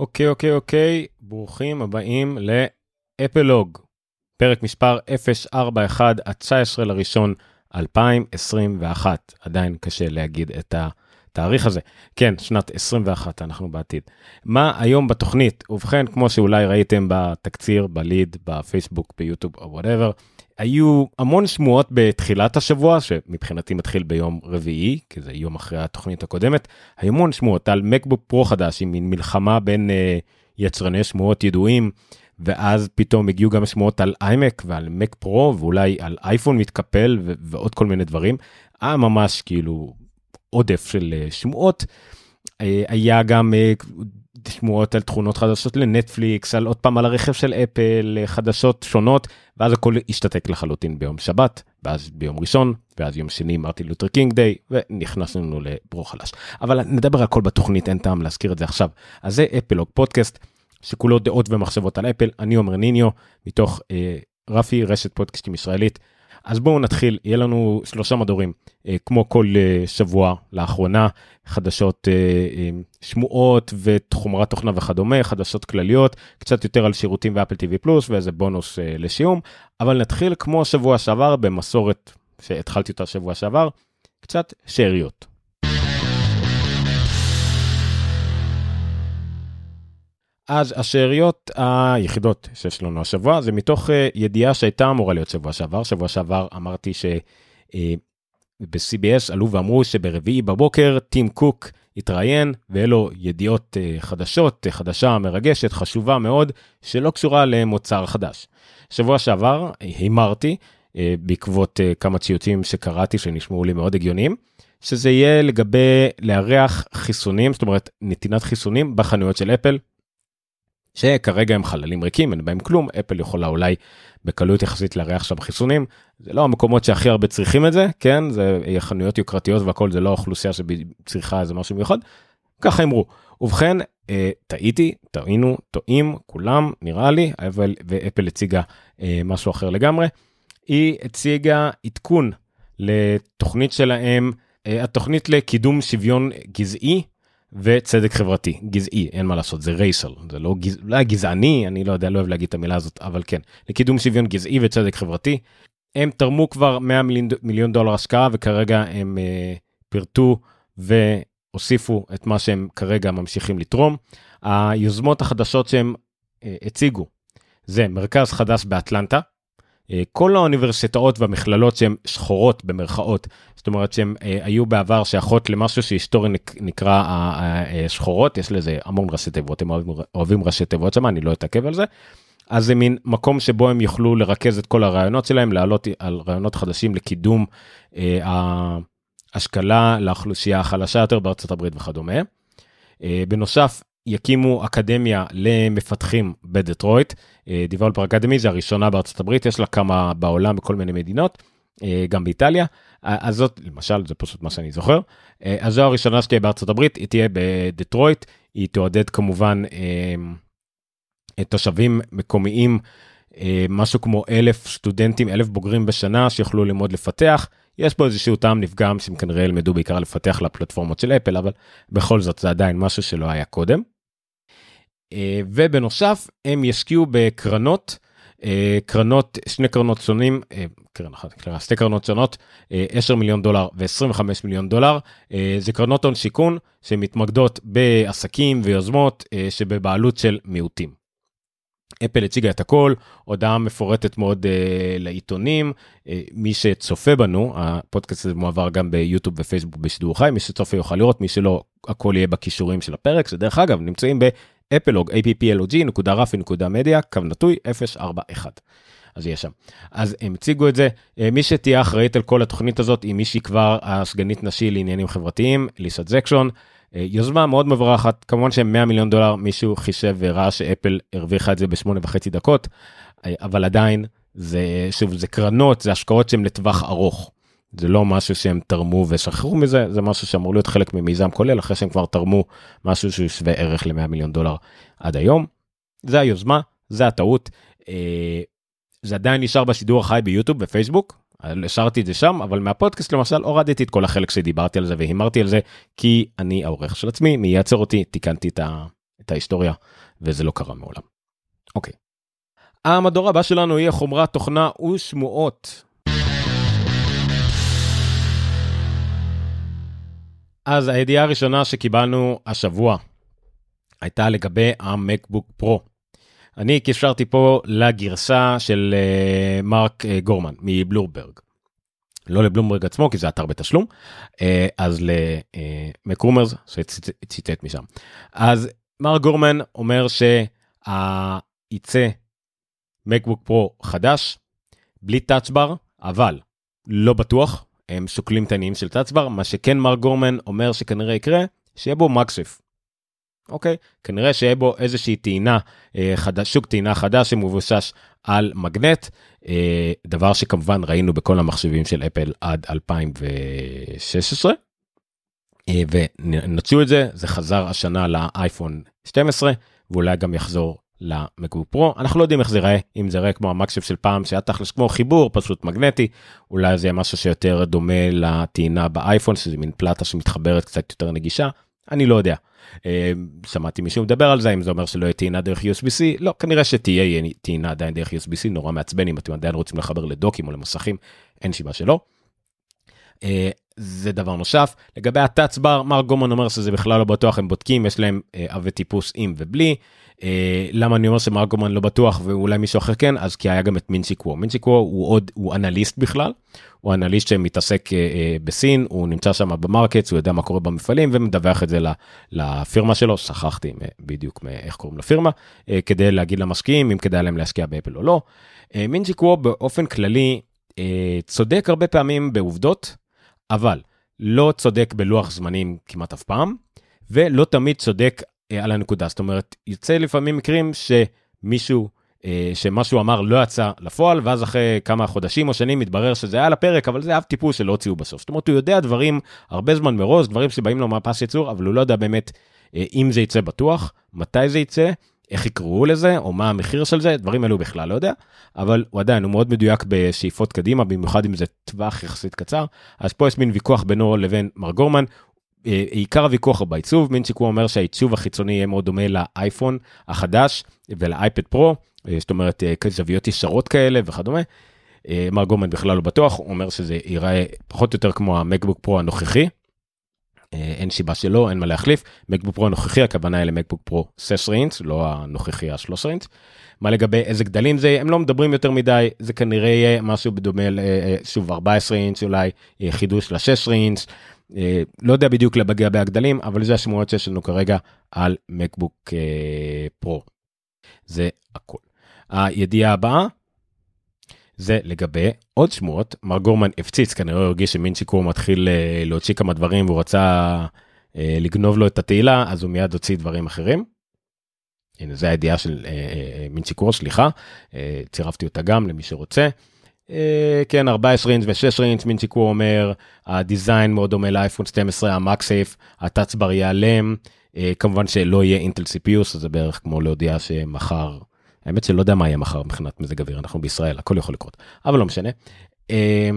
אוקיי, אוקיי, אוקיי, ברוכים הבאים לאפלוג, פרק מספר 041 עד 19 לראשון 2021. עדיין קשה להגיד את התאריך הזה. כן, שנת 21, אנחנו בעתיד. מה היום בתוכנית? ובכן, כמו שאולי ראיתם בתקציר, ב lead, בפייסבוק, ביוטיוב או whatever, היו המון שמועות בתחילת השבוע, שמבחינתי מתחיל ביום רביעי, כי זה יום אחרי התוכנית הקודמת, היו המון שמועות על מקבוק פרו חדש, עם מין מלחמה בין uh, יצרני שמועות ידועים, ואז פתאום הגיעו גם שמועות על איימק ועל מק פרו, ואולי על אייפון מתקפל ו- ועוד כל מיני דברים. היה ממש כאילו עודף של uh, שמועות. היה גם שמועות על תכונות חדשות לנטפליקס, על עוד פעם על הרכב של אפל, חדשות שונות, ואז הכל השתתק לחלוטין ביום שבת, ואז ביום ראשון, ואז יום שני Martin Luther King Day, ונכנסנו לברור חלש. אבל נדבר על הכל בתוכנית, אין טעם להזכיר את זה עכשיו. אז זה אפלוג פודקאסט, שכולו דעות ומחשבות על אפל, אני עומר ניניו, מתוך אה, רפי, רשת פודקאסטים ישראלית. אז בואו נתחיל, יהיה לנו שלושה מדורים, כמו כל אה, שבוע לאחרונה, חדשות, אה, אה, שמועות וחומרת תוכנה וכדומה, חדשות כלליות, קצת יותר על שירותים ואפל TV פלוס ואיזה בונוס אה, לסיום, אבל נתחיל כמו שבוע שעבר במסורת שהתחלתי אותה שבוע שעבר, קצת שאריות. אז השאריות היחידות שיש לנו השבוע זה מתוך ידיעה שהייתה אמורה להיות שבוע שעבר. שבוע שעבר אמרתי שב-CBS uh, עלו ואמרו שברביעי בבוקר טים קוק התראיין ואלו ידיעות uh, חדשות, uh, חדשה מרגשת, חשובה מאוד, שלא קשורה למוצר חדש. שבוע שעבר הימרתי uh, בעקבות כמה ציוצים שקראתי שנשמעו לי מאוד הגיוניים. שזה יהיה לגבי לארח חיסונים, זאת אומרת נתינת חיסונים בחנויות של אפל, שכרגע הם חללים ריקים, אין בהם כלום, אפל יכולה אולי בקלות יחסית לארח שם חיסונים, זה לא המקומות שהכי הרבה צריכים את זה, כן, זה חנויות יוקרתיות והכל, זה לא אוכלוסייה שצריכה איזה משהו מיוחד, ככה אמרו. ובכן, אה, טעיתי, טעינו, טועים, כולם, נראה לי, אבל, ואפל הציגה אה, משהו אחר לגמרי. היא הציגה עדכון לתוכנית שלהם, אה, התוכנית לקידום שוויון גזעי, וצדק חברתי, גזעי, אין מה לעשות, זה רייסל, זה לא, גז... לא גזעני, אני לא יודע, לא אוהב להגיד את המילה הזאת, אבל כן, לקידום שוויון גזעי וצדק חברתי. הם תרמו כבר 100 מיליון, מיליון דולר השקעה וכרגע הם uh, פירטו והוסיפו את מה שהם כרגע ממשיכים לתרום. היוזמות החדשות שהם uh, הציגו זה מרכז חדש באטלנטה, אה, כל האוניברסיטאות והמכללות שהן שחורות במרכאות, זאת אומרת שהן אה, היו בעבר שייכות למשהו שהיסטורי נקרא אה, שחורות, יש לזה המון ראשי תיבות, הם אוהבים, ראשי תיבות שם, אני לא אתעכב על זה. אז זה מין מקום שבו הם יוכלו לרכז את כל הרעיונות שלהם, לעלות על רעיונות חדשים לקידום אה, ההשכלה לאוכלוסייה החלשה יותר בארצות הברית וכדומה. אה, בנוסף, יקימו אקדמיה למפתחים בדטרויט, Developer Academy זה הראשונה בארצות הברית, יש לה כמה בעולם בכל מיני מדינות, אה, גם באיטליה. אז זאת, למשל, זה פשוט מה שאני זוכר. אה, אז זו הראשונה שתהיה בארצות הברית, היא תהיה בדטרויט, היא תעודד כמובן אה, תושבים מקומיים, משהו כמו אלף סטודנטים, אלף בוגרים בשנה שיוכלו ללמוד לפתח. יש פה איזשהו טעם נפגם שהם כנראה ילמדו בעיקר לפתח לפלטפורמות של אפל, אבל בכל זאת זה עדיין משהו שלא היה קודם. אה, ובנוסף הם ישקיעו בקרנות, אה, קרנות, שני קרנות שונים, אה, קרן אחת, שתי קרנות שונות, 10 מיליון דולר ו-25 מיליון דולר. זה קרנות הון שיכון שמתמקדות בעסקים ויוזמות שבבעלות של מיעוטים. אפל הציגה את הכל, הודעה מפורטת מאוד uh, לעיתונים, uh, מי שצופה בנו, הפודקאסט הזה מועבר גם ביוטיוב ופייסבוק בשידור חי, מי שצופה יוכל לראות, מי שלא, הכל יהיה בכישורים של הפרק, שדרך אגב נמצאים באפלוג, applog.rafi.media, קו נטוי 041. אז יהיה שם. אז הם הציגו את זה, uh, מי שתהיה אחראית על כל התוכנית הזאת היא מישהי כבר הסגנית נשי לעניינים חברתיים, ליסה זקשון. אה, יוזמה מאוד מבורכת, כמובן שהם 100 מיליון דולר, מישהו חישב וראה שאפל הרוויחה את זה בשמונה וחצי דקות, אה, אבל עדיין, זה, שוב, זה קרנות, זה השקעות שהן לטווח ארוך. זה לא משהו שהם תרמו ושכחו מזה, זה משהו שאמור להיות חלק ממיזם כולל, אחרי שהם כבר תרמו משהו שהוא שווה ערך ל-100 מיליון דולר עד היום. זה היוזמה, זה הטעות. אה, זה עדיין נשאר בשידור החי ביוטיוב ופייסבוק, השארתי את זה שם אבל מהפודקאסט למשל הורדתי את כל החלק שדיברתי על זה והימרתי על זה כי אני העורך של עצמי מי ייצר אותי תיקנתי את, את ההיסטוריה וזה לא קרה מעולם. אוקיי. המדור הבא שלנו יהיה חומרת תוכנה ושמועות. אז הידיעה הראשונה שקיבלנו השבוע הייתה לגבי המקבוק פרו. אני קישרתי פה לגרסה של uh, מרק uh, גורמן מבלומברג. לא לבלומברג עצמו כי זה אתר בתשלום uh, אז למקרומרס שציטט משם. אז מרק גורמן אומר שיצא מקבוק פרו חדש בלי טאצ'בר אבל לא בטוח הם שוקלים את העניינים של טאצ'בר מה שכן מרק גורמן אומר שכנראה יקרה שיהיה בו מקסף. אוקיי? כנראה שיהיה בו איזושהי טעינה, אה, חדש, שוק טעינה חדש שמבושש על מגנט, אה, דבר שכמובן ראינו בכל המחשבים של אפל עד 2016. אה, ונציעו את זה, זה חזר השנה לאייפון 12, ואולי גם יחזור למקבוק פרו. אנחנו לא יודעים איך זה ייראה, אם זה ייראה כמו המקשב של פעם, שהיה תכלס כמו חיבור, פשוט מגנטי, אולי זה יהיה משהו שיותר דומה לטעינה באייפון, שזה מין פלטה שמתחברת קצת יותר נגישה, אני לא יודע. אה, שמעתי מישהו מדבר על זה אם זה אומר שלא יהיה טעינה דרך USB-C לא כנראה שתהיה טעינה עדיין דרך USB-C נורא מעצבן אם אתם עדיין רוצים לחבר לדוקים או למסכים אין סיבה שלא. אה, זה דבר נוסף לגבי הטאץ בר מר גומן אומר שזה בכלל לא בטוח הם בודקים יש להם אה, עבי טיפוס עם ובלי למה אני אומר שמרגומן לא בטוח ואולי מישהו אחר כן? אז כי היה גם את מינצ'יקוו מינצ'יקוו הוא עוד הוא אנליסט בכלל. הוא אנליסט שמתעסק אה, אה, בסין הוא נמצא שם במרקט הוא יודע מה קורה במפעלים ומדווח את זה לפירמה שלו. שכחתי בדיוק איך קוראים לפירמה כדי להגיד למשקיעים אם כדאי להם להשקיע באפל או לא. מינצ'יקוו באופן כללי צודק הרבה פעמים בעובדות אבל לא צודק בלוח זמנים כמעט אף פעם ולא תמיד צודק על הנקודה. זאת אומרת יוצא לפעמים מקרים שמישהו אה, שמשהו אמר לא יצא לפועל ואז אחרי כמה חודשים או שנים מתברר שזה היה על הפרק אבל זה אף טיפוס שלא הוציאו בסוף. זאת אומרת הוא יודע דברים הרבה זמן מראש דברים שבאים לו מהפס ייצור אבל הוא לא יודע באמת אה, אם זה יצא בטוח מתי זה יצא איך יקראו לזה או מה המחיר של זה דברים אלו בכלל לא יודע. אבל הוא עדיין הוא מאוד מדויק בשאיפות קדימה במיוחד אם זה טווח יחסית קצר. אז פה יש מין ויכוח בינו לבין מר גורמן. אה, עיקר הוויכוח הוא בעיצוב, מינצ'יקו אומר שהעיצוב החיצוני יהיה מאוד דומה לאייפון החדש ולאייפד פרו, אה, זאת אומרת אה, זוויות ישרות כאלה וכדומה. מר גומן בכלל לא בטוח, הוא אומר שזה ייראה פחות או יותר כמו המקבוק פרו הנוכחי. אין סיבה שלא, אין מה להחליף. מקבוק פרו הנוכחי, הכוונה היא למקבוק פרו 16 אינץ, לא הנוכחי ה-13 אינץ. מה לגבי איזה גדלים זה, הם לא מדברים יותר מדי, זה כנראה יהיה משהו בדומה, שוב 14 אינץ אולי, חידוש ל-16 אינץ. אה, לא יודע בדיוק לגבי הגדלים אבל זה השמועות שיש לנו כרגע על מקבוק אה, פרו. זה הכל. הידיעה הבאה זה לגבי עוד שמועות מר גורמן הפציץ כנראה הוא הרגיש שמינצ'יקו מתחיל אה, להוציא כמה דברים והוא רצה לגנוב לו את התהילה אז הוא מיד הוציא דברים אחרים. הנה זה הידיעה של מינצ'יקו סליחה צירפתי אותה גם למי שרוצה. אה, כן 14 אינץ' ו-6 אינץ' מינצ'יקו אומר הדיזיין מאוד דומה לאייפון 12 המקסייף הטאצבר ייעלם אה, כמובן שלא יהיה אינטל סיפיוס זה בערך כמו להודיע שמחר האמת שלא יודע מה יהיה מחר מבחינת מזג אוויר אנחנו בישראל הכל יכול לקרות אבל לא משנה. אה,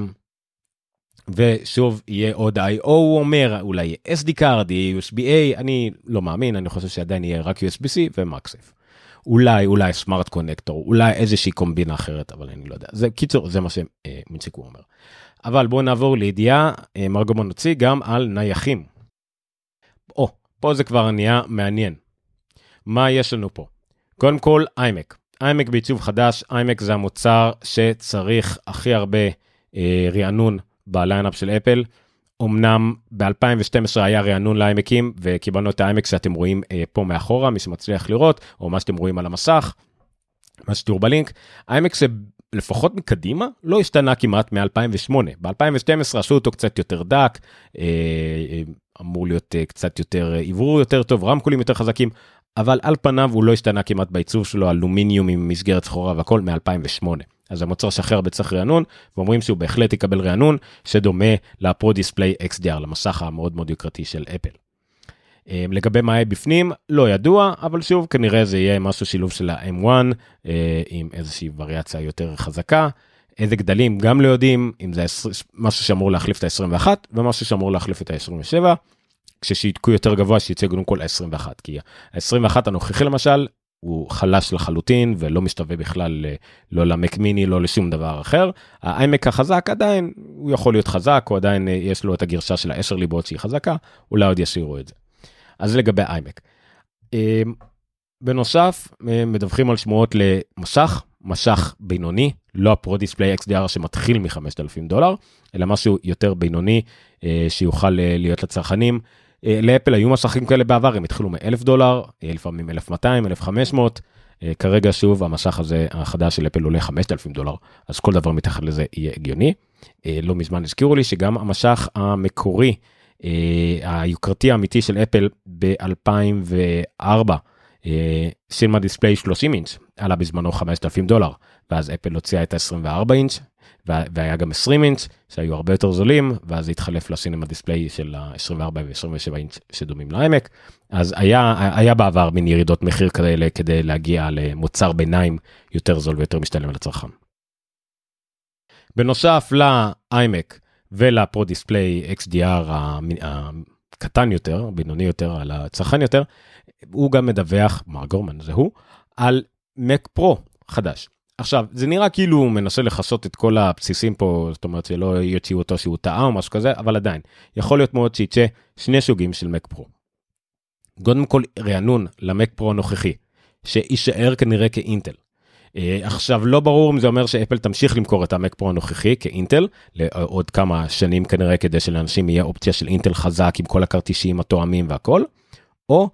ושוב יהיה עוד IO הוא אומר אולי SD card יהיה USB-A אני לא מאמין אני חושב שעדיין יהיה רק USB-C ומקסייף. אולי אולי סמארט קונקטור אולי איזושהי קומבינה אחרת אבל אני לא יודע זה קיצור זה מה שמינציקו אומר. אבל בואו נעבור לידיעה אה, מרגומון הוציא גם על נייחים. או פה זה כבר נהיה מעניין. מה יש לנו פה? קודם כל איימק. איימק בעיצוב חדש איימק זה המוצר שצריך הכי הרבה אה, רענון בליינאפ של אפל. אמנם ב-2012 היה רענון לעמקים וקיבלנו את העמק שאתם רואים אה, פה מאחורה מי שמצליח לראות או מה שאתם רואים על המסך. מה שתראו בלינק העמק שלפחות מקדימה לא השתנה כמעט מ-2008 ב-2012 עשו אותו קצת יותר דק אה, אה, אמור להיות קצת יותר עברור יותר טוב רמקולים יותר חזקים אבל על פניו הוא לא השתנה כמעט בעיצוב שלו אלומיניום עם מסגרת שחורה והכל מ-2008. אז המוצר שחרר בצריך רענון ואומרים שהוא בהחלט יקבל רענון שדומה לפרו דיספליי XDR למסך המאוד מאוד יוקרתי של אפל. אמ, לגבי מה יהיה בפנים לא ידוע אבל שוב כנראה זה יהיה משהו שילוב של ה-M1 אה, עם איזושהי וריאציה יותר חזקה. איזה גדלים גם לא יודעים אם זה משהו שאמור להחליף את ה-21 ומשהו שאמור להחליף את ה-27. כששיתקו יותר גבוה שיצא קודם כל ה-21 כי ה-21 הנוכחי למשל הוא חלש לחלוטין ולא משתווה בכלל לא למק מיני לא לשום דבר אחר. האיימק החזק עדיין הוא יכול להיות חזק או עדיין יש לו את הגרשה של ה-10 ליבות שהיא חזקה אולי עוד ישאירו את זה. אז לגבי איימק. בנוסף מדווחים על שמועות למשך משך בינוני לא הפרו דיספליי XDR שמתחיל מ-5,000 דולר אלא משהו יותר בינוני שיוכל להיות לצרכנים. לאפל היו משכים כאלה בעבר הם התחילו מ-1,000 דולר לפעמים 1,200 1,500 כרגע שוב המשך הזה החדש של אפל עולה 5,000 דולר אז כל דבר מתחת לזה יהיה הגיוני. לא מזמן הזכירו לי שגם המשך המקורי היוקרתי האמיתי של אפל ב-2004 סילמה דיספליי 30 אינץ' עלה בזמנו 5,000 דולר ואז אפל הוציאה את ה-24 אינץ' והיה גם 20 אינץ' שהיו הרבה יותר זולים ואז התחלף לסינמה דיספליי של ה-24 ו-27 אינץ' שדומים לעמק אז היה היה בעבר מין ירידות מחיר כאלה כדי להגיע למוצר ביניים יותר זול ויותר משתלם לצרכן. בנוסף לאיימק ולפרו דיספליי XDR הקטן יותר בינוני יותר על הצרכן יותר הוא גם מדווח מר גורמן זה הוא על מק פרו חדש עכשיו זה נראה כאילו הוא מנסה לכסות את כל הבסיסים פה זאת אומרת שלא יוציאו אותו שהוא טעה או משהו כזה אבל עדיין יכול להיות מאוד שיצא שני סוגים של מק פרו. קודם כל רענון למק פרו הנוכחי שיישאר כנראה כאינטל. עכשיו לא ברור אם זה אומר שאפל תמשיך למכור את המק פרו הנוכחי כאינטל לעוד כמה שנים כנראה כדי שלאנשים יהיה אופציה של אינטל חזק עם כל הכרטישים התואמים והכל. או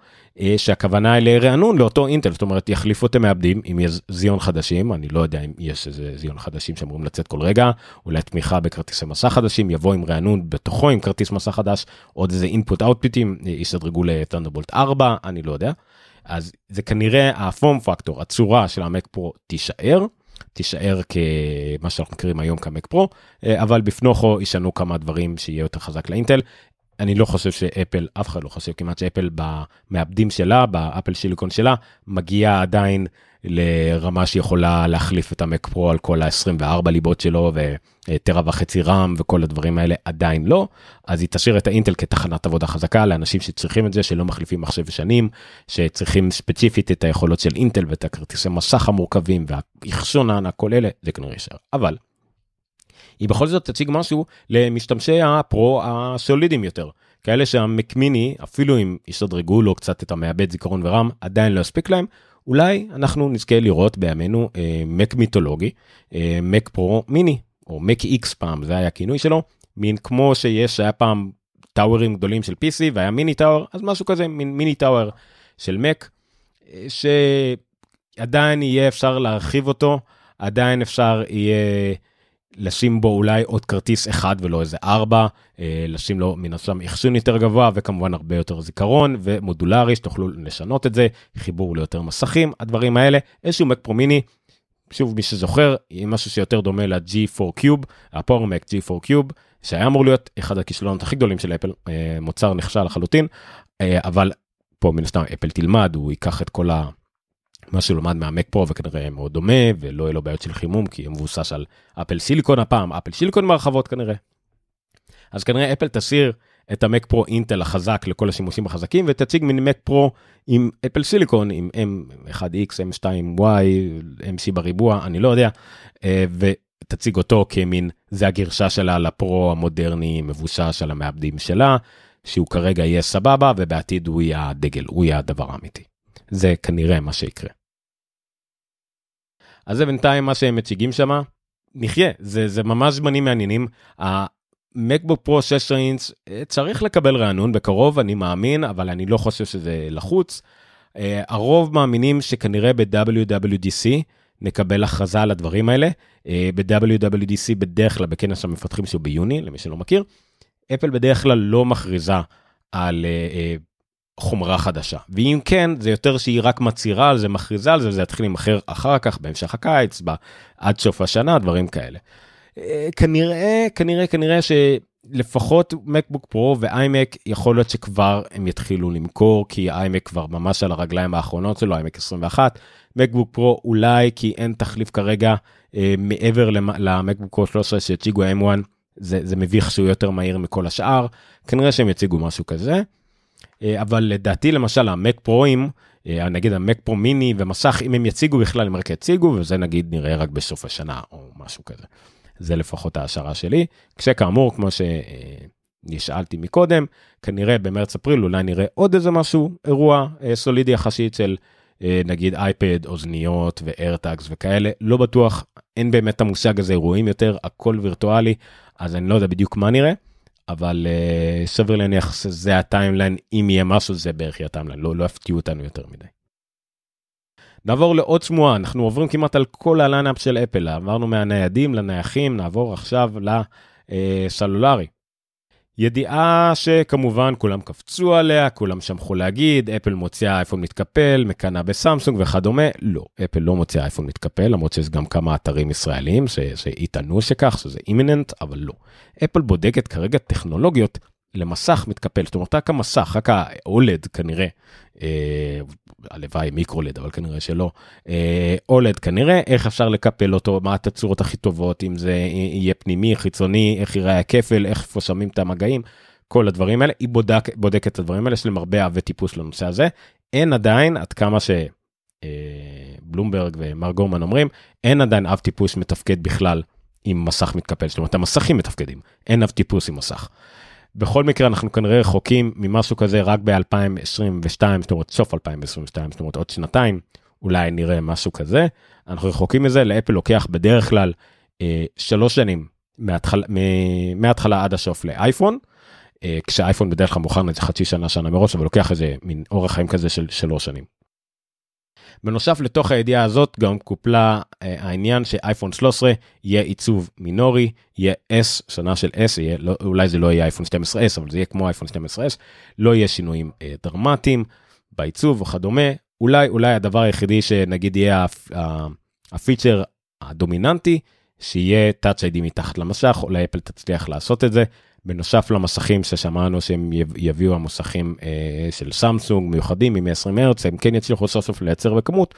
שהכוונה היא לרענון לאותו אינטל זאת אומרת יחליפו את המעבדים יש זיון חדשים אני לא יודע אם יש איזה זיון חדשים שאמורים לצאת כל רגע אולי תמיכה בכרטיסי מסע חדשים יבוא עם רענון בתוכו עם כרטיס מסע חדש עוד איזה input outputים יסדרגו לטנדרבולט 4 אני לא יודע. אז זה כנראה ה form factor הצורה של המק פרו תישאר תישאר כמה שאנחנו מכירים היום כמק פרו אבל בפנוכו ישנו כמה דברים שיהיה יותר חזק לאינטל אני לא חושב שאפל אף אחד לא חושב כמעט שאפל במעבדים שלה באפל סיליקון שלה מגיעה עדיין לרמה שיכולה להחליף את המק פרו על כל ה-24 ליבות שלו וטרה וחצי רם וכל הדברים האלה עדיין לא אז היא תשאיר את האינטל כתחנת עבודה חזקה לאנשים שצריכים את זה שלא מחליפים מחשב שנים שצריכים ספציפית את היכולות של אינטל ואת הכרטיסי מסך המורכבים והאחסון הענק כל אלה זה כנראה יישאר אבל. היא בכל זאת תציג משהו למשתמשי הפרו הסולידים יותר. כאלה שהמקמיני אפילו אם ישדרגו לו קצת את המעבד זיכרון ורם עדיין לא יספיק להם אולי אנחנו נזכה לראות בימינו אה, מק מיתולוגי אה, מק פרו מיני או מק איקס פעם זה היה הכינוי שלו מין כמו שיש היה פעם טאוורים גדולים של PC והיה מיני טאוור אז משהו כזה מין מיני טאוור של מק אה, שעדיין יהיה אפשר להרחיב אותו עדיין אפשר יהיה. לשים בו אולי עוד כרטיס אחד ולא איזה ארבע, אה, לשים לו מן הסתם אחסון יותר גבוה וכמובן הרבה יותר זיכרון ומודולרי שתוכלו לשנות את זה, חיבור ליותר מסכים, הדברים האלה, איזשהו מק פרו מיני, שוב מי שזוכר, משהו שיותר דומה ל-G4 Cube, הפאור מק G4 Cube, שהיה אמור להיות אחד הכישלונות הכי גדולים של אפל, אה, מוצר נכשל לחלוטין, אה, אבל פה מן הסתם אפל תלמד, הוא ייקח את כל ה... מה שלומד מהמק פרו וכנראה מאוד דומה ולא יהיה לו בעיות של חימום כי הוא מבוסס על אפל סיליקון הפעם אפל סיליקון מהרחבות כנראה. אז כנראה אפל תסיר את המק פרו אינטל החזק לכל השימושים החזקים ותציג מין מק פרו עם אפל סיליקון עם m1x m2y mc בריבוע אני לא יודע אה, ותציג אותו כמין זה הגרשה שלה לפרו המודרני מבוסס על המעבדים שלה שהוא כרגע יהיה סבבה ובעתיד הוא יהיה הדגל הוא יהיה הדבר האמיתי. זה כנראה מה שיקרה. אז זה בינתיים מה שהם מציגים שם, נחיה, זה, זה ממש זמנים מעניינים. המקבוק פרו 16 אינץ אה, צריך לקבל רענון בקרוב, אני מאמין, אבל אני לא חושב שזה לחוץ. Uh, הרוב מאמינים שכנראה ב-WWDC נקבל הכרזה על הדברים האלה. Uh, ב-WWDC בדרך כלל בכנס המפתחים שהוא ביוני, למי שלא מכיר, אפל בדרך כלל לא מכריזה על חומרה חדשה ואם כן זה יותר שהיא רק מצהירה על זה מכריזה על זה זה יתחיל להימכר אחר כך בהמשך הקיץ עד סוף השנה דברים כאלה. אה, כנראה כנראה כנראה שלפחות מקבוק פרו ואיימק יכול להיות שכבר הם יתחילו למכור כי איימק כבר ממש על הרגליים האחרונות שלו איימק 21 מקבוק פרו אולי כי אין תחליף כרגע אה, מעבר למקבוק פרו 13 שהציגו m1 זה, זה מביך שהוא יותר מהיר מכל השאר כנראה שהם יציגו משהו כזה. אבל לדעתי למשל המק פרוים, נגיד המק פרו מיני ומסך, אם הם יציגו בכלל, הם רק יציגו, וזה נגיד נראה רק בסוף השנה או משהו כזה. זה לפחות ההשערה שלי, כשכאמור, כמו שנשאלתי מקודם, כנראה במרץ-אפריל אולי נראה עוד איזה משהו, אירוע סולידי יחסית של נגיד אייפד, אוזניות ואיירטאגס וכאלה, לא בטוח, אין באמת את המושג הזה אירועים יותר, הכל וירטואלי, אז אני לא יודע בדיוק מה נראה, אבל אה, סביר להניח שזה ה timeline, אם יהיה משהו זה בערך יהיה ה timeline, לא, לא יפתיעו אותנו יותר מדי. נעבור לעוד שמועה, אנחנו עוברים כמעט על כל ה lineup של אפל, עברנו מהניידים לנייחים, נעבור עכשיו לסלולרי. ידיעה שכמובן כולם קפצו עליה, כולם שמחו להגיד, אפל מוציאה אייפון מתקפל, מקנאה בסמסונג וכדומה. לא, אפל לא מוציאה אייפון מתקפל, למרות שיש גם כמה אתרים ישראלים שיטענו שכך, שזה אימיננט, אבל לא. אפל בודקת כרגע טכנולוגיות למסך מתקפל, זאת אומרת רק המסך, רק ה-OLED כנראה, אה, הלוואי מיקרולד, אבל כנראה שלא, אה, OLED כנראה, איך אפשר לקפל אותו, מה התצורות הכי טובות, אם זה יהיה פנימי, חיצוני, איך ייראה הכפל, איך איפה שמים את המגעים, כל הדברים האלה, היא בודק, בודקת את הדברים האלה, יש להם הרבה אהבי טיפוס לנושא הזה, אין עדיין, עד כמה שבלומברג אה, ומר גורמן אומרים, אין עדיין אב טיפוס מתפקד בכלל עם מסך מתקפל, זאת אומרת המסכים מתפקדים, אין אב טיפוס עם מסך. בכל מקרה אנחנו כנראה רחוקים ממשהו כזה רק ב-2022, זאת אומרת סוף 2022, זאת אומרת עוד שנתיים, אולי נראה משהו כזה. אנחנו רחוקים מזה, לאפל לוקח בדרך כלל אה, שלוש שנים מההתחלה, מההתחלה עד הסוף לאייפון, אה, כשאייפון בדרך כלל מוכן איזה חצי שנה, שנה מראש, אבל לוקח איזה מין אורח חיים כזה של שלוש שנים. בנוסף לתוך הידיעה הזאת גם קופלה אה, העניין שאייפון 13 יהיה עיצוב מינורי, יהיה S, שנה של S, יהיה, לא, אולי זה לא יהיה אייפון 12S, אבל זה יהיה כמו אייפון 12S, לא יהיה שינויים אה, דרמטיים בעיצוב וכדומה. אולי, אולי הדבר היחידי שנגיד יהיה הפיצ'ר הדומיננטי, שיהיה Touch ID מתחת למשך, אולי אפל תצליח לעשות את זה. בנוסף למסכים ששמענו שהם יביאו המוסכים אה, של סמסונג מיוחדים עם 120 הרץ הם כן יצליחו סוף סוף לייצר בכמות.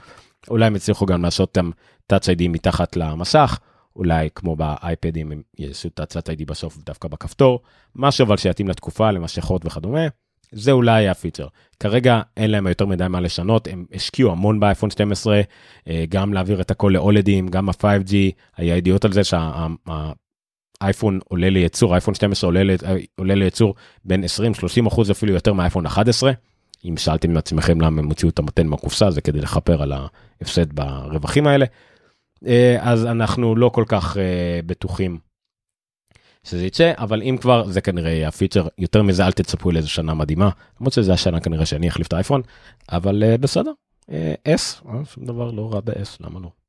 אולי הם יצליחו גם לעשות אותם touch ID מתחת למסך. אולי כמו באייפדים הם יעשו את ה-touch ID בסוף דווקא בכפתור. משהו אבל שיתאים לתקופה למשכות וכדומה. זה אולי הפיצ'ר. כרגע אין להם יותר מדי מה לשנות, הם השקיעו המון באייפון 12, אה, גם להעביר את הכל לאולדים, גם ה-5G, היה ידיעות על זה שה... אייפון עולה לייצור, אייפון 12 עולה, עולה לייצור בין 20-30 אחוז אפילו יותר מאייפון 11. אם שאלתם מעצמכם למה הם הוציאו את המתן מהקופסה זה כדי לכפר על ההפסד ברווחים האלה. אה, אז אנחנו לא כל כך אה, בטוחים שזה יצא אבל אם כבר זה כנראה יהיה הפיצ'ר יותר מזה אל תצפו לאיזה שנה מדהימה למרות שזה השנה כנראה שאני אחליף את האייפון אבל אה, בסדר S שום דבר לא רע ב-S למה לא.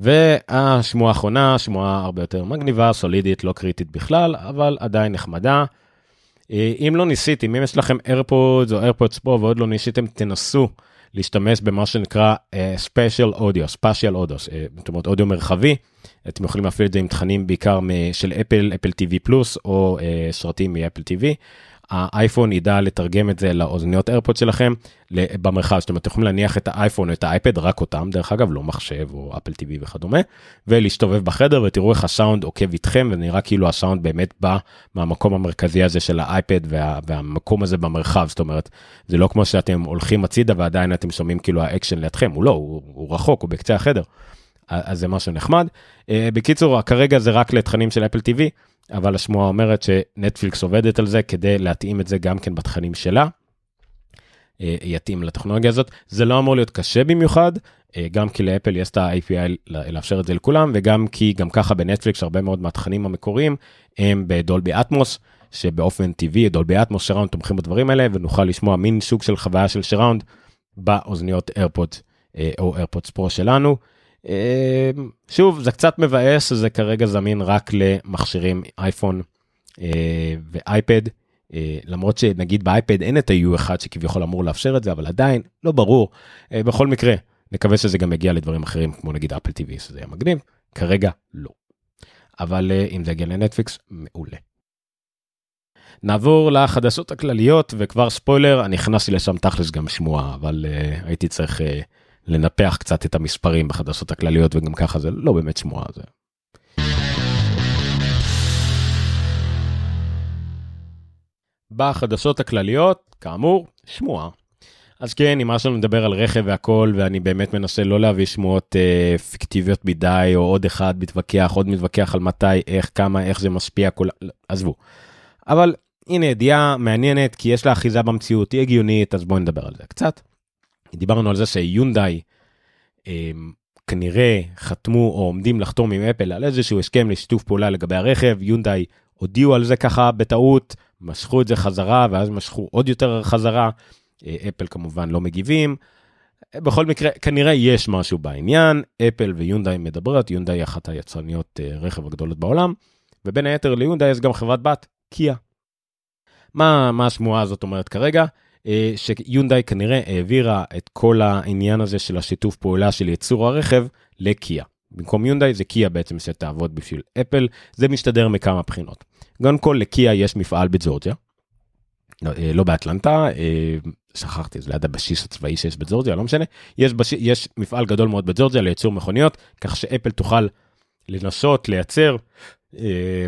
והשמועה האחרונה, שמועה הרבה יותר מגניבה, סולידית, לא קריטית בכלל, אבל עדיין נחמדה. אה, אם לא ניסיתם, אם יש לכם AirPods או AirPods פה ועוד לא ניסיתם, תנסו להשתמש במה שנקרא uh, Special Audio, Spatial Audio, uh, זאת אומרת אודיו מרחבי. אתם יכולים להפעיל את זה עם תכנים בעיקר של אפל, אפל TV פלוס או uh, סרטים מאפל TV. האייפון ידע לתרגם את זה לאוזניות איירפוד שלכם במרחב, זאת אומרת, אתם יכולים להניח את האייפון או את האייפד, רק אותם, דרך אגב, לא מחשב או אפל טיווי וכדומה, ולהסתובב בחדר ותראו איך הסאונד עוקב איתכם, ונראה כאילו הסאונד באמת בא מהמקום המרכזי הזה של האייפד וה, והמקום הזה במרחב, זאת אומרת, זה לא כמו שאתם הולכים הצידה ועדיין אתם שומעים כאילו האקשן לידכם, הוא לא, הוא, הוא רחוק, הוא בקצה החדר. אז זה משהו נחמד. אה, בקיצור, כרגע זה רק לתכנים של אפל טיווי. אבל השמועה אומרת שנטפליקס עובדת על זה כדי להתאים את זה גם כן בתכנים שלה. אה, יתאים לטכנולוגיה הזאת. זה לא אמור להיות קשה במיוחד, אה, גם כי לאפל יש את ה-API לאפשר את זה לכולם, וגם כי גם ככה בנטפליקס הרבה מאוד מהתכנים המקוריים הם בדולבי אטמוס, שבאופן טבעי דולבי אטמוס שראונד תומכים בדברים האלה, ונוכל לשמוע מין סוג של חוויה של שראונד באוזניות איירפודס אה, או איירפודס פרו שלנו. אמ, שוב זה קצת מבאס שזה כרגע זמין רק למכשירים אייפון אה, ואייפד אה, למרות שנגיד באייפד אין את ה-U1 שכביכול אמור לאפשר את זה אבל עדיין לא ברור אה, בכל מקרה נקווה שזה גם יגיע לדברים אחרים כמו נגיד אפל TV שזה יהיה מגניב כרגע לא. אבל אם זה יגיע לנטפליקס מעולה. נעבור לחדשות הכלליות וכבר ספוילר אני נכנסתי לשם תכלס גם שמועה אבל uh, הייתי צריך uh, לנפח קצת את המספרים בחדשות הכלליות וגם ככה זה לא באמת שמועה זה. בחדשות הכלליות, כאמור, שמועה. אז כן, נמאס לנו לדבר על רכב והכל, ואני באמת מנסה לא להביא שמועות אה, פיקטיביות מדי, או עוד אחד מתווכח, עוד מתווכח על מתי, איך, כמה, איך זה משפיע, כל... עזבו. אבל הנה ידיעה מעניינת, כי יש לה אחיזה במציאות, היא הגיונית, אז בואו נדבר על זה קצת. דיברנו על זה שיונדאי אה, כנראה חתמו או עומדים לחתום עם אפל על איזשהו הסכם לשיתוף פעולה לגבי הרכב, יונדאי הודיעו על זה ככה בטעות, משכו את זה חזרה, ואז משכו עוד יותר חזרה. אה, אפל כמובן לא מגיבים. בכל מקרה, כנראה יש משהו בעניין, אפל ויונדאי מדברות, יונדאי היא אחת היצרניות אה, רכב הגדולות בעולם, ובין היתר ליונדאי יש גם חברת בת, קיה. מה, מה השמועה הזאת אומרת כרגע? אה, שיונדאי כנראה העבירה את כל העניין הזה של השיתוף פעולה של ייצור הרכב לקיה. במקום יונדאי זה קיה בעצם שתעבוד בשביל אפל, זה משתדר מכמה בחינות. קודם כל לקיה יש מפעל בג'ורג'יה, לא, לא באטלנטה, שכחתי, זה ליד הבסיס הצבאי שיש בג'ורג'יה, לא משנה. יש, בש... יש מפעל גדול מאוד בג'ורג'יה לייצור מכוניות, כך שאפל תוכל לנסות לייצר אה,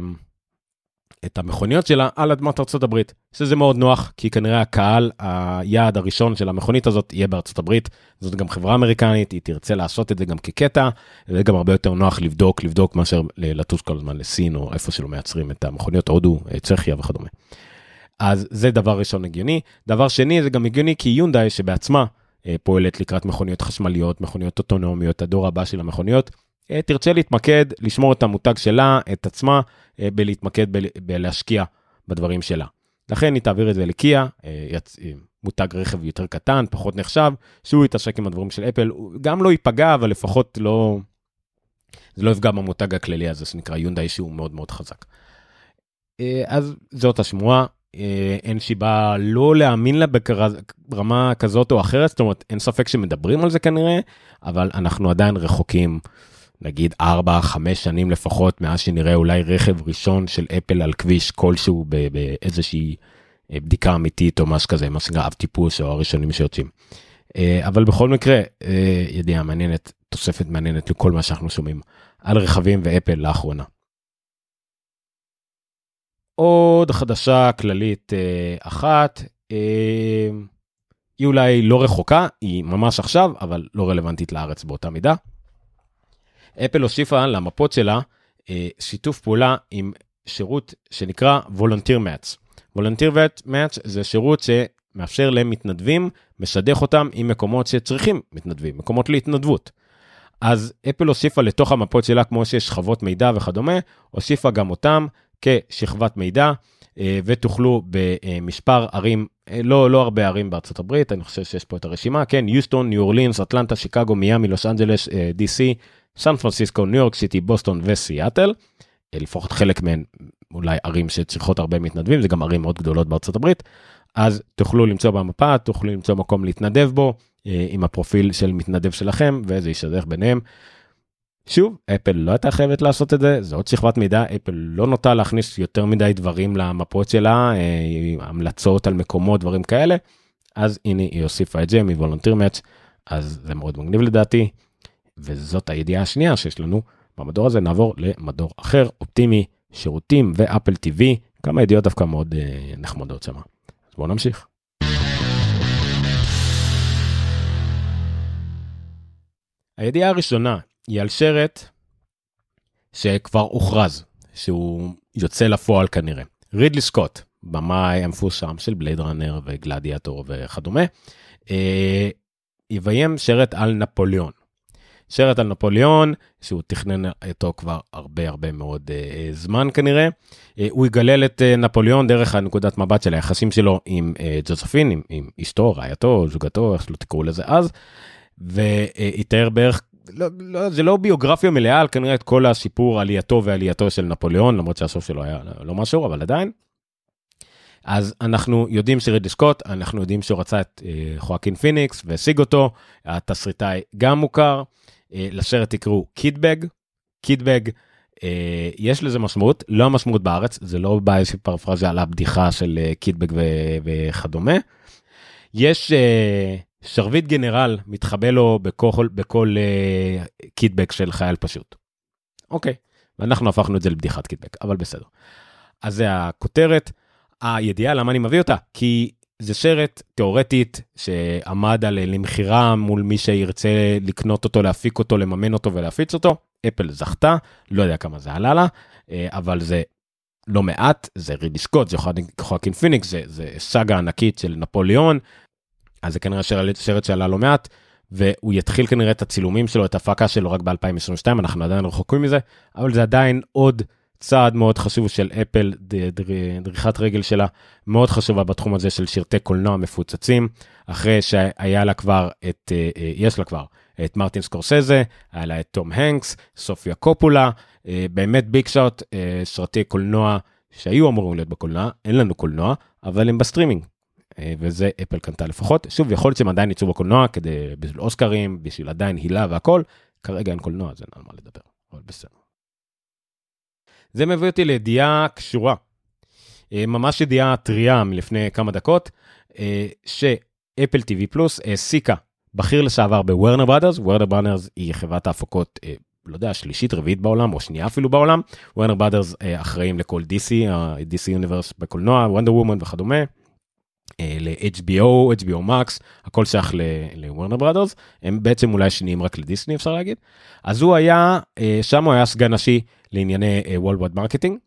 את המכוניות שלה על אדמת ארצות הברית, שזה מאוד נוח, כי כנראה הקהל, היעד הראשון של המכונית הזאת יהיה בארצות הברית. זאת גם חברה אמריקנית, היא תרצה לעשות את זה גם כקטע, וזה גם הרבה יותר נוח לבדוק, לבדוק מאשר לטוס כל הזמן לסין או איפה שלא מייצרים את המכוניות, הודו, צ'כיה וכדומה. אז זה דבר ראשון הגיוני. דבר שני, זה גם הגיוני כי יונדאי שבעצמה אה, פועלת לקראת מכוניות חשמליות, מכוניות אוטונומיות, הדור הבא של המכוניות, אה, תרצה להתמקד, לשמור את המותג שלה, את עצמה, אה, בלהתמקד בלהשקיע בדברים שלה. לכן היא תעביר את זה לקיה, אה, יצ... אה, מותג רכב יותר קטן, פחות נחשב, שהוא יתעשק עם הדברים של אפל, הוא גם לא ייפגע, אבל לפחות לא... זה לא יפגע במותג הכללי הזה שנקרא יונדאי שהוא מאוד מאוד חזק. אה, אז זאת השמועה, אה, אין סיבה לא להאמין לה ברמה כזאת או אחרת, זאת אומרת, אין ספק שמדברים על זה כנראה, אבל אנחנו עדיין רחוקים, נגיד 4-5 שנים לפחות, מאז שנראה אולי רכב ראשון של אפל על כביש כלשהו באיזושהי אה, בדיקה אמיתית או משהו כזה, מה שנקרא אב טיפוס או הראשונים שיוצאים. אה, אבל בכל מקרה, ידיעה מעניינת, תוספת מעניינת לכל מה שאנחנו שומעים על רכבים ואפל לאחרונה. עוד חדשה כללית אה, אחת, אה, היא אולי לא רחוקה, היא ממש עכשיו, אבל לא רלוונטית לארץ באותה מידה. אפל הוסיפה למפות שלה אה, שיתוף פעולה עם שירות שנקרא Volunteer Match. Volunteer Match זה שירות שמאפשר למתנדבים, משדך אותם עם מקומות שצריכים מתנדבים, מקומות להתנדבות. אז אפל הוסיפה לתוך המפות שלה, כמו שיש שכבות מידע וכדומה, הוסיפה גם אותם כשכבת מידע, אה, ותוכלו במספר ערים, אה, לא, לא הרבה ערים בארצות הברית, אני חושב שיש פה את הרשימה, כן, יוסטון, ניו אורלינס, אטלנטה, שיקגו, מיאמי, לוס אנג'לס, די.סי, סן פרנסיסקו, ניו יורק סיטי, בוסטון וסיאטל. אה, לפחות חלק מהן אולי ערים שצריכות הרבה מתנדבים, זה גם ערים מאוד גדולות בארצות הברית. אז תוכלו למצוא במפה, תוכלו למצוא מקום להתנדב בו, עם הפרופיל של מתנדב שלכם, וזה ישדך ביניהם. שוב, אפל לא הייתה חייבת לעשות את זה, זו עוד שכבת מידע, אפל לא נוטה להכניס יותר מדי דברים למפות שלה, אה, המלצות על מקומות, דברים כאלה, אז הנה היא הוסיפה את זה מוולונטיר מאץ', אז זה מאוד מגניב לדעתי, וזאת הידיעה השנייה שיש לנו במדור הזה, נעבור למדור אחר, אופטימי, שירותים ואפל TV, כמה ידיעות דווקא מאוד אה, נחמדות שמה. אז בואו נמשיך. הידיעה הראשונה היא על שרט שכבר הוכרז שהוא יוצא לפועל כנראה. רידלי סקוט, במאי המפורסם של בלייד ראנר וגלדיאטור וכדומה, אה, יביים שרט על נפוליאון. שרט על נפוליאון, שהוא תכנן אותו כבר הרבה הרבה מאוד אה, זמן כנראה. אה, הוא יגלל את אה, נפוליאון דרך הנקודת מבט של היחסים שלו עם אה, ג'וזפין, עם, עם אשתו, רעייתו, זוגתו, איך שלא תקראו לזה אז, ויתאר בערך לא, לא, זה לא ביוגרפיה מלאה על כנראה את כל הסיפור עלייתו ונפילתו של נפוליאון, למרות שהסוף שלו היה לא משהו, אבל עדיין. אז אנחנו יודעים שרידלי סקוט, אנחנו יודעים שהוא רצה את אה, חואקין פיניקס והשיג אותו, התסריטאי גם מוכר, אה, לסרט יקראו Kitbag, Kitbag, אה, יש לזה משמעות, לא המשמעות בארץ, זה לא בא איזושהי פרפרזה על הבדיחה של אה, קיטבג ו- וכדומה. יש אה, שרביט גנרל מתחבא לו בכל, בכל קידבק של חייל פשוט. אוקיי, ואנחנו הפכנו את זה לבדיחת קידבק, אבל בסדר. אז זה הכותרת. הידיעה למה אני מביא אותה כי זה שרט תיאורטית שעמד על למכירה מול מי שירצה לקנות אותו להפיק אותו לממן אותו ולהפיץ אותו אפל זכתה לא יודע כמה זה עלה לה אבל זה לא מעט זה רידי סקוט זה חואקין פיניקס זה, זה סאגה ענקית של נפוליאון אז זה כנראה סרט שיעלה לא מעט. והוא יתחיל כנראה את הצילומים שלו, את ההפקה שלו רק ב-2022, אנחנו עדיין רחוקים מזה, אבל זה עדיין עוד צעד מאוד חשוב של אפל, דריכת רגל שלה מאוד חשובה בתחום הזה של סרטי קולנוע מפוצצים, אחרי שהיה לה כבר את, אה, אה, יש לה כבר את מרטין סקורסזה, היה לה את תום הנקס, סופיה קופולה, אה, באמת big shot, סרטי קולנוע שהיו אמורים להיות בקולנוע, אין לנו קולנוע, אבל הם בסטרימינג, וזה אפל קנתה לפחות. שוב, יכול להיות שהם עדיין יצאו בקולנוע כדי, בשביל אוסקרים, בשביל עדיין הילה והכל, כרגע אין קולנוע, אז אין על מה לדבר, אבל בסדר. זה מביא אותי לידיעה קשורה, אה, ממש ידיעה טריה מלפני כמה דקות, אה, שאפל TV פלוס העסיקה בכיר לשעבר בוורנר בראדרס, וורנר בראדרס היא חברת ההפקות, לא יודע, שלישית, רביעית בעולם, או שנייה אפילו בעולם. וורנר בראדרס אחראים לכל DC, ה-DC universe בקולנוע, וונדר וומן וכדומה. אה, ל-HBO, HBO Max, הכל שייך לוורנר בראדרס, הם בעצם אולי שניים רק לדיסני אפשר להגיד. אז הוא היה, אה, שם הוא היה סגן נשיא לענייני world marketing.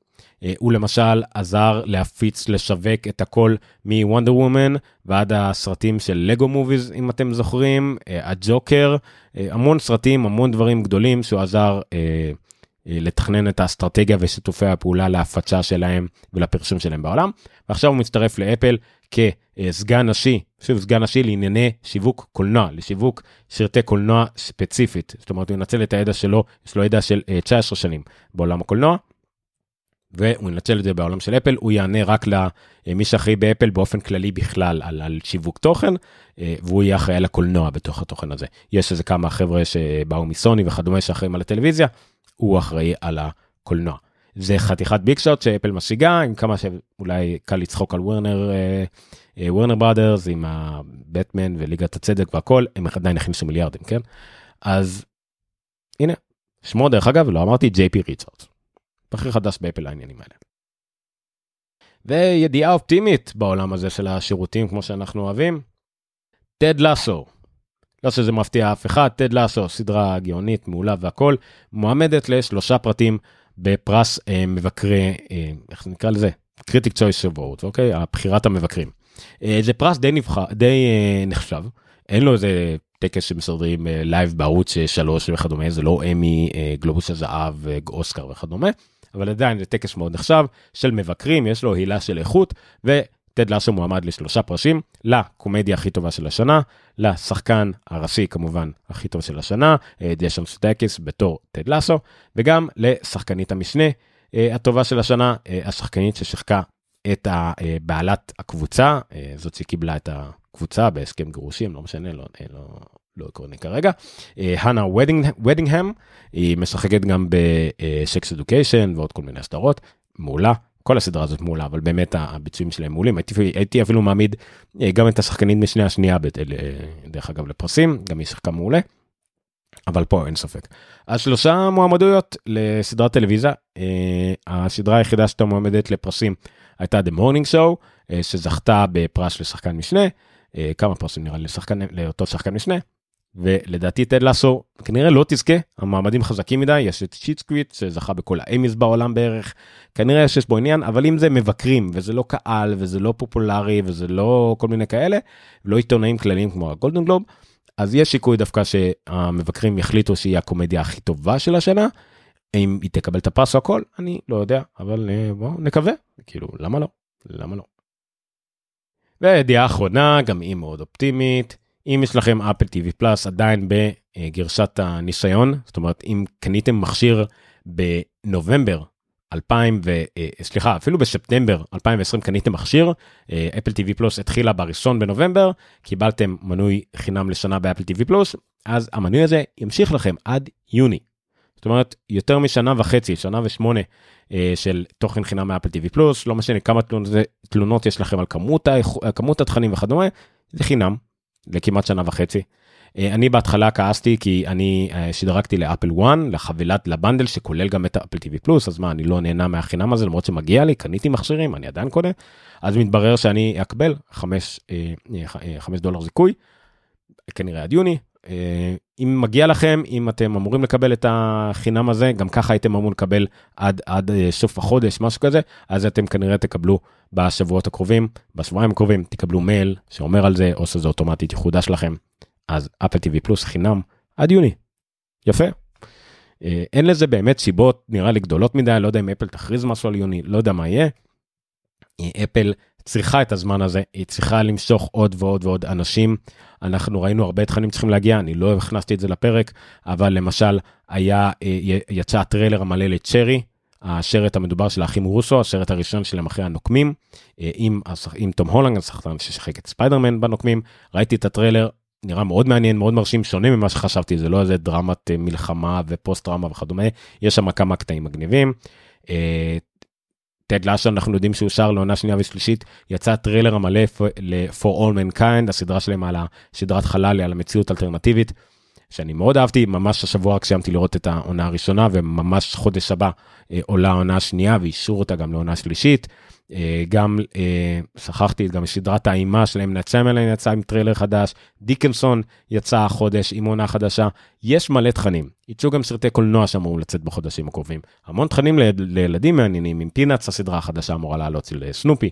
הוא למשל עזר להפיץ, לשווק את הכל מוונדר וומן ועד הסרטים של Lego Movies אם אתם זוכרים, אה, הג'וקר, המון סרטים, המון דברים גדולים שהוא עזר לתכנן את האסטרטגיה ושיתופי הפעולה להפצה שלהם ולפרסום שלהם בעולם. ועכשיו הוא מצטרף לאפל כסגן נשי, שוב סגן נשי לענייני שיווק קולנוע, לשיווק שרתי קולנוע ספציפית. זאת אומרת הוא ינצל את הידע שלו, יש לו ידע של 19 אה, שנים בעולם הקולנוע. והוא ינצל את זה בעולם של אפל, הוא יענה רק למי שאחראי באפל באופן כללי בכלל על, על שיווק תוכן, אה, והוא יהיה אחראי על הקולנוע בתוך התוכן הזה. יש איזה כמה חבר'ה שבאו מסוני וכדומה שאחראים על הטלוויזיה, הוא אחראי על הקולנוע. זה חתיכת big shot שאפל משיגה עם כמה שאולי קל לצחוק על וורנר וורנר בראדרס עם הבטמן וליגת הצדק והכל הם עדיין הכניסו מיליארדים כן אז הנה שמו דרך אגב לא אמרתי ג'יי פי ריצ'רדס. בכיר חדש באפל העניינים האלה. וידיעה אופטימית בעולם הזה של השירותים כמו שאנחנו אוהבים. טד לאסו. לא שזה מפתיע אף אחד, טד לאסו, סדרה גאונית, מעולה והכל, מועמדת לשלושה פרטים בפרס אה, מבקרי, אה, איך נקרא לזה? Critics' Choice Awards, אוקיי? הבחירת המבקרים. אה, זה פרס די, נבח... די אה, נחשב, אין לו איזה טקס אה, live בערוץ שלוש וכדומה, זה לא אמי, אה, גלובוס הזהב, אה, אוסקר וכדומה, אבל עדיין זה טקס מאוד נחשב של מבקרים, יש לו הילה של איכות, ו... טד לאסו מועמד לשלושה פרסים, לקומדיה הכי טובה של השנה, לשחקן הראשי כמובן הכי טוב של השנה, ג'ייסון סודייקיס בתור טד לאסו, וגם לשחקנית המשנה אה, הטובה של השנה, אה, השחקנית ששיחקה את בעלת הקבוצה, אה, זאת שקיבלה את הקבוצה בהסכם גירושים, לא משנה, לא, לא, לא עקרוני כרגע. הנה וודינגהם, היא משחקת גם בשקס אדוקיישן ועוד כל מיני סדרות, מעולה. כל הסדרה הזאת מעולה אבל באמת הביצועים שלהם מעולים הייתי, הייתי אפילו מעמיד אה, גם את השחקנית משני השנייה דרך אגב לפרסים גם היא שיחקה מעולה. אבל פה אין ספק. אז שלושה מועמדויות לסדרת טלוויזיה אה, הסדרה היחידה שאתה מועמדת לפרסים הייתה The Morning Show אה, שזכתה בפרס לשחקן משנה כמה פרסים נראה לי לשחקן לאותו שחקן משנה ולדעתי טד לאסו כנראה לא תזכה, המועמדים חזקים מדי, יש את Schitt's Creek שזכה בכל האמיס בעולם בערך, כנראה שיש בו עניין, אבל אם זה מבקרים וזה לא קהל וזה לא פופולרי וזה לא כל מיני כאלה, לא עיתונאים כלליים כמו הגולדן גלוב, אז יש סיכוי דווקא שהמבקרים יחליטו שהיא הקומדיה הכי טובה של השנה. אם היא תקבל את הפרס או הכל, אני לא יודע, אבל אה, בואו נקווה, כאילו, למה לא? למה לא? וידיעה אחרונה, גם היא מאוד אופטימית. אם יש לכם אפל TV פלאס עדיין בגרשת הניסיון, זאת אומרת אם קניתם מכשיר בנובמבר 2000 ו... אה, סליחה אפילו בספטמבר 2020 קניתם מכשיר אפל TV פלוס התחילה בראשון בנובמבר קיבלתם מנוי חינם לשנה באפל TV פלוס אז המנוי הזה ימשיך לכם עד יוני. זאת אומרת יותר משנה וחצי שנה ושמונה אה, של תוכן חינם מאפל TV פלוס לא משנה כמה תלונות, יש לכם על כמות, כמות התכנים וכדומה זה חינם לכמעט שנה וחצי. אה, אני בהתחלה כעסתי כי אני אה, שדרגתי לאפל 1 לחבילת לבנדל שכולל גם את אפל TV פלוס אז מה אני לא נהנה מהחינם הזה למרות שמגיע לי קניתי מכשירים אני עדיין קונה אז מתברר שאני אקבל 5 דולר זיכוי כנראה עד יוני אם מגיע לכם אם אתם אמורים לקבל את החינם הזה גם ככה הייתם אמורים לקבל עד עד סוף החודש משהו כזה אז אתם כנראה תקבלו בשבועות הקרובים בשבועיים הקרובים תקבלו מייל שאומר על זה או שזה אוטומטית יחודש לכם אז אפל TV פלוס חינם עד יוני. יפה. אה, אין לזה באמת סיבות נראה לי גדולות מדי לא יודע אם אפל תכריז משהו על יוני לא יודע מה יהיה. אה, אפל צריכה את הזמן הזה היא צריכה למשוך עוד ועוד ועוד אנשים אנחנו ראינו הרבה תכנים צריכים להגיע אני לא הכנסתי את זה לפרק אבל למשל היה אה, יצא הטריילר המלא ל Cherry הסרט המדובר של האחים רוסו הסרט הראשון שלהם אחרי הנוקמים עם, עם תום הולנד השחקן ששיחק את ספיידרמן בנוקמים ראיתי את הטריילר נראה מאוד מעניין מאוד מרשים שונה ממה שחשבתי זה לא איזה דרמת אה, מלחמה ופוסט טראומה וכדומה יש שם כמה קטעים מגניבים. טד לאסו אנחנו יודעים שהוא אושר לעונה שנייה ושלישית יצא טריילר המלא ל-For All Mankind הסדרה שלהם על הסדרת חלל על המציאות אלטרנטיבית. שאני מאוד אהבתי ממש השבוע רק סיימתי לראות את העונה הראשונה וממש חודש הבא אה, עולה העונה השנייה ואישרו אותה גם לעונה שלישית. אה, גם אה, שכחתי גם סדרת האימה שלהם נצמלן יצא עם טריילר חדש דיקנסון יצא החודש עם עונה חדשה. יש מלא תכנים. יצאו גם סרטי קולנוע שאמורים לצאת בחודשים הקרובים. המון תכנים לילדים מעניינים עם Peanuts הסדרה החדשה אמורה לעלות של סנופי.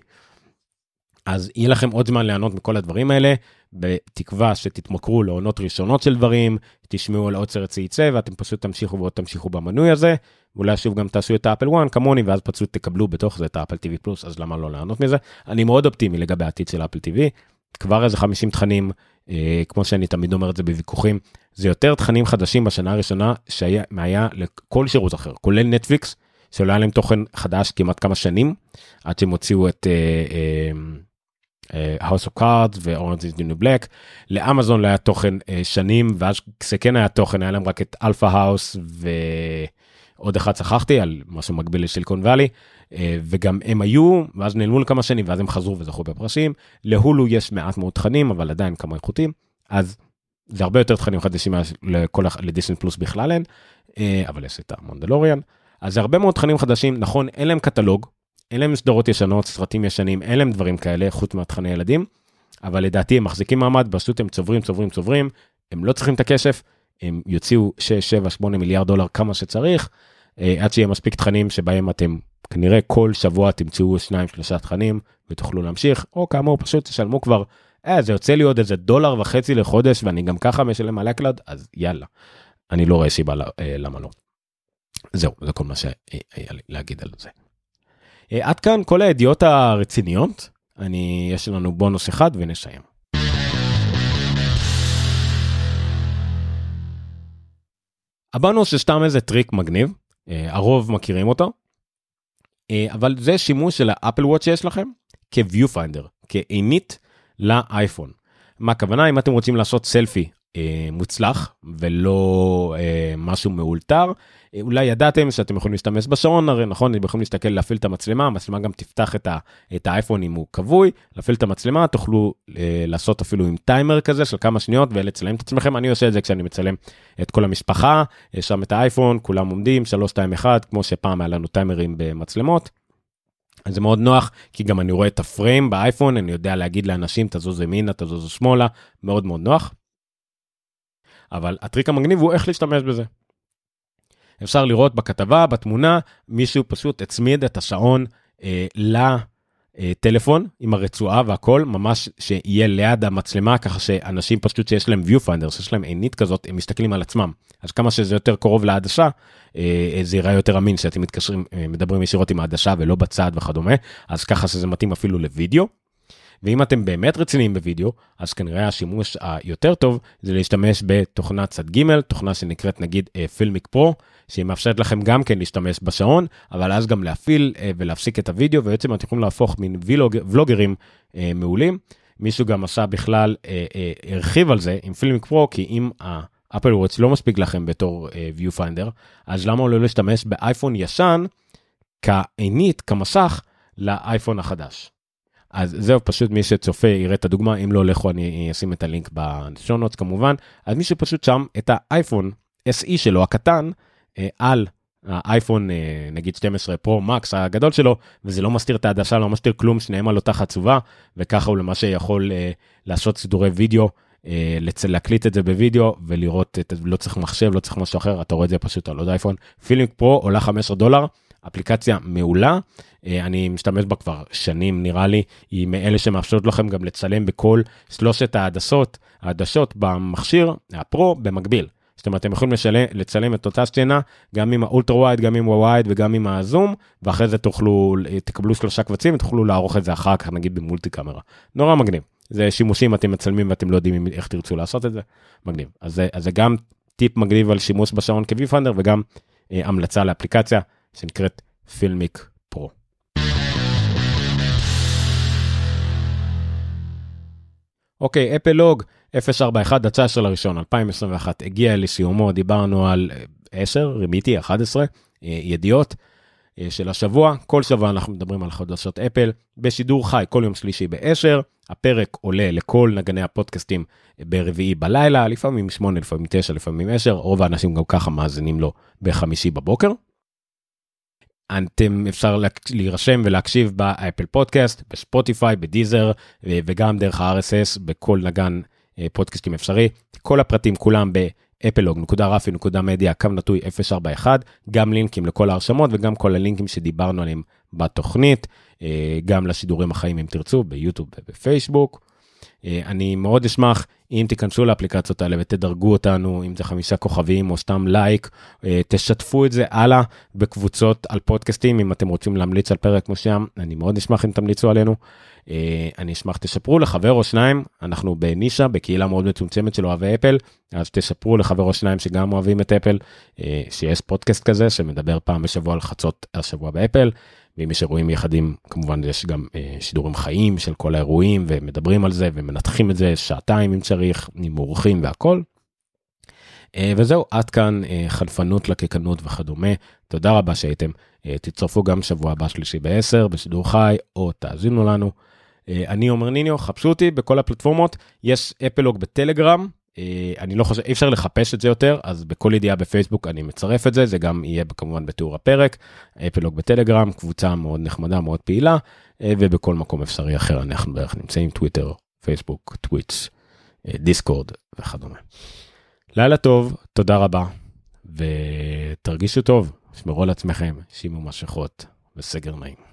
אז יהיה לכם עוד זמן ליהנות מכל הדברים האלה בתקווה שתתמכרו לעונות ראשונות של דברים תשמעו על עוד סרט שייצא ואתם פשוט תמשיכו ועוד תמשיכו במנוי הזה אולי שוב גם תעשו את האפל 1 כמוני ואז פשוט תקבלו בתוך זה את האפל TV פלוס אז למה לא לענות מזה אני מאוד אופטימי לגבי העתיד של אפל TV כבר איזה 50 תכנים אה, כמו שאני תמיד אומר את זה בוויכוחים זה יותר תכנים חדשים בשנה הראשונה שהיה לכל שירות אחר כולל נטפליקס שלא היה להם תוכן חדש כמעט כמה שנים עד שהם הוציאו את. אה, אה, House of Cards ו-Orange is the New Black. לאמזון לא היה תוכן שנים ואז כשכן היה תוכן היה להם רק את Alpha House ועוד אחד שכחתי על משהו מקביל ל Silicon Valley וגם הם היו ואז נעלמו לכמה שנים ואז הם חזרו וזכו בפרסים. להולו יש מעט מאוד תכנים אבל עדיין כמה איכותים אז זה הרבה יותר תכנים חדשים לכל לדיסני פלוס בכלל אין אבל יש את המונדלוריאן. אז זה הרבה מאוד תכנים חדשים נכון אין להם קטלוג אין להם סדרות ישנות, סרטים ישנים, אין להם דברים כאלה, חוץ מהתכני ילדים, אבל לדעתי הם מחזיקים מעמד, פשוט הם צוברים, צוברים, צוברים, הם לא צריכים את הכסף, הם יוציאו 6, 7, 8 מיליארד דולר כמה שצריך, אה, עד שיהיה מספיק תכנים שבהם אתם כנראה כל שבוע תמצאו 2, 3 תכנים ותוכלו להמשיך, או כאמור פשוט תשלמו כבר, אה, זה יוצא לי עוד איזה דולר וחצי לחודש ואני גם ככה משלם על iCloud, אז יאללה, אני לא רואה סיבה אה, למה לא. זהו, זה כל מה שהיה לי להגיד על זה. אה, עד כאן כל הידיעות הרציניות. אני, יש לנו בונוס אחד ונסיים. הבונוס זה סתם איזה טריק מגניב, אה, הרוב מכירים אותו, אה, אבל זה שימוש של ה Apple Watch שיש לכם כ-viewfinder, כעינית לאייפון. מה הכוונה אם אתם רוצים לעשות סלפי מוצלח ולא אה, משהו מאולתר. אה, אולי ידעתם שאתם יכולים להשתמש בשעון הרי נכון אתם יכולים להסתכל להפעיל את המצלמה המצלמה גם תפתח את, ה, את האייפון אם הוא כבוי להפעיל את המצלמה תוכלו אה, לעשות אפילו עם טיימר כזה של כמה שניות ולצלם את עצמכם אני עושה את זה כשאני מצלם את כל המשפחה יש שם את האייפון כולם עומדים 3 2 1 כמו שפעם היה לנו טיימרים במצלמות. אז זה מאוד נוח כי גם אני רואה את הפריים באייפון אני יודע להגיד לאנשים תזוז ימינה תזוז שמאלה מאוד מאוד נוח. אבל הטריק המגניב הוא איך להשתמש בזה. אפשר לראות בכתבה, בתמונה, מישהו פשוט הצמיד את השעון אה, לטלפון עם הרצועה והכל, ממש שיהיה ליד המצלמה, ככה שאנשים פשוט שיש להם viewfinder, שיש להם עינית כזאת, הם מסתכלים על עצמם. אז כמה שזה יותר קרוב לעדשה, אה, זה יראה יותר אמין שאתם מתקשרים, אה, מדברים ישירות עם העדשה ולא בצד וכדומה, אז ככה שזה מתאים אפילו לוידאו. ואם אתם באמת רציניים בווידאו, אז כנראה השימוש היותר טוב זה להשתמש בתוכנת צד ג', תוכנה שנקראת נגיד פילמיק uh, פרו, שהיא מאפשרת לכם גם כן להשתמש בשעון, אבל אז גם להפעיל uh, ולהפסיק את הווידאו, ובעצם אתם יכולים להפוך מין וילוג, ולוגרים uh, מעולים. מישהו גם עשה בכלל, uh, uh, הרחיב על זה עם פילמיק פרו, כי אם האפל וואץ לא מספיק לכם בתור viewfinder, אז למה לא להשתמש באייפון ישן כעינית, כמסך, לאייפון החדש. אז זהו, פשוט מי שצופה יראה את הדוגמה, אם לא לכו אני אשים את הלינק בשונות כמובן. אז מי שפשוט שם את האייפון SE שלו הקטן אה, על האייפון אה, נגיד 12 פרו מקס הגדול שלו, וזה לא מסתיר את העדשה, לא מסתיר כלום, שניהם על אותה חצובה, וככה הוא למעשה יכול אה, לעשות סידורי וידאו. להקליט את זה בווידאו ולראות, את, לא צריך מחשב, לא צריך משהו אחר, אתה רואה את זה פשוט על עוד אייפון. Filmic Pro עולה 15 דולר, אפליקציה מעולה, אה, אני משתמש בה כבר שנים נראה לי, היא מאלה שמאפשרות לכם גם לצלם בכל שלושת העדשות, העדשות במכשיר הפרו במקביל. זאת אומרת, אתם יכולים לשלם, לצלם את אותה סצנה גם עם ה Ultra Wide, גם עם ה Wide וגם עם הזום, ואחרי זה תוכלו, תקבלו שלושה קבצים ותוכלו לערוך את זה אחר כך, נגיד ב multi camera. נורא מגניב. זה שימושים אתם מצלמים ואתם לא יודעים איך תרצו לעשות את זה, מגניב. אז זה, אז זה גם טיפ מגניב על שימוש בשעון כ-Viewfinder וגם אה, המלצה לאפליקציה שנקראת פילמיק פרו. אוקיי, אפלוג 041 19 לראשון 2021 הגיע לסיומו, דיברנו על 10, אה, רימיתי 11 אה, ידיעות אה, של השבוע. כל שבוע אנחנו מדברים על חדשות אפל בשידור חי כל יום שלישי ב-10. הפרק עולה לכל נגני הפודקאסטים ברביעי בלילה, לפעמים 8, לפעמים 9, לפעמים 10, רוב האנשים גם ככה מאזינים לו בחמישי בבוקר. אתם אפשר להירשם ולהקשיב באפל פודקאסט, בספוטיפיי, בדיזר וגם דרך ה-RSS בכל נגן אה, פודקאסטים אפשרי. כל הפרטים כולם באפלוג.רפי.מדיה, קו נטוי 041, גם לינקים לכל ההרשמות וגם כל הלינקים שדיברנו עליהם בתוכנית, אה, גם לשידורים החיים אם תרצו, ביוטיוב ובפייסבוק. אה, אני מאוד אשמח אם תיכנסו לאפליקציות האלה ותדרגו אותנו, אם זה חמישה כוכבים או סתם לייק, אה, תשתפו את זה הלאה בקבוצות על פודקאסטים, אם אתם רוצים להמליץ על פרק מסוים, אני מאוד אשמח אם תמליצו עלינו. אה, אני אשמח תשפרו לחבר או שניים, אנחנו בנישה, בקהילה מאוד מצומצמת של אוהבי אפל, אז תשפרו לחבר או שניים שגם אוהבים את אפל, שיש פודקאסט כזה שמדבר פעם בשבוע על חצות השבוע באפל. ואם יש אירועים מיוחדים כמובן יש גם אה, שידורים חיים של כל האירועים ומדברים על זה ומנתחים את זה שעתיים אם צריך עם אורחים והכל. אה, וזהו עד כאן אה, חלפנות לקקנות וכדומה תודה רבה שהייתם אה, תצטרפו גם שבוע הבא שלישי ב-10 בשידור חי או תאזינו לנו. אה, אני עומר ניניו חפשו אותי בכל הפלטפורמות יש אפלוג בטלגרם אני לא חושב, אי אפשר לחפש את זה יותר, אז בכל ידיעה בפייסבוק אני מצרף את זה, זה גם יהיה כמובן בתיאור הפרק, אפלוג בטלגרם, קבוצה מאוד נחמדה, מאוד פעילה, אה, ובכל מקום אפשרי אחר אנחנו בערך נמצאים, טוויטר, פייסבוק, טוויץ', אה, דיסקורד וכדומה. לילה טוב, תודה רבה, ותרגישו טוב, שמרו על עצמכם, שימו מסכות וסגר נעים.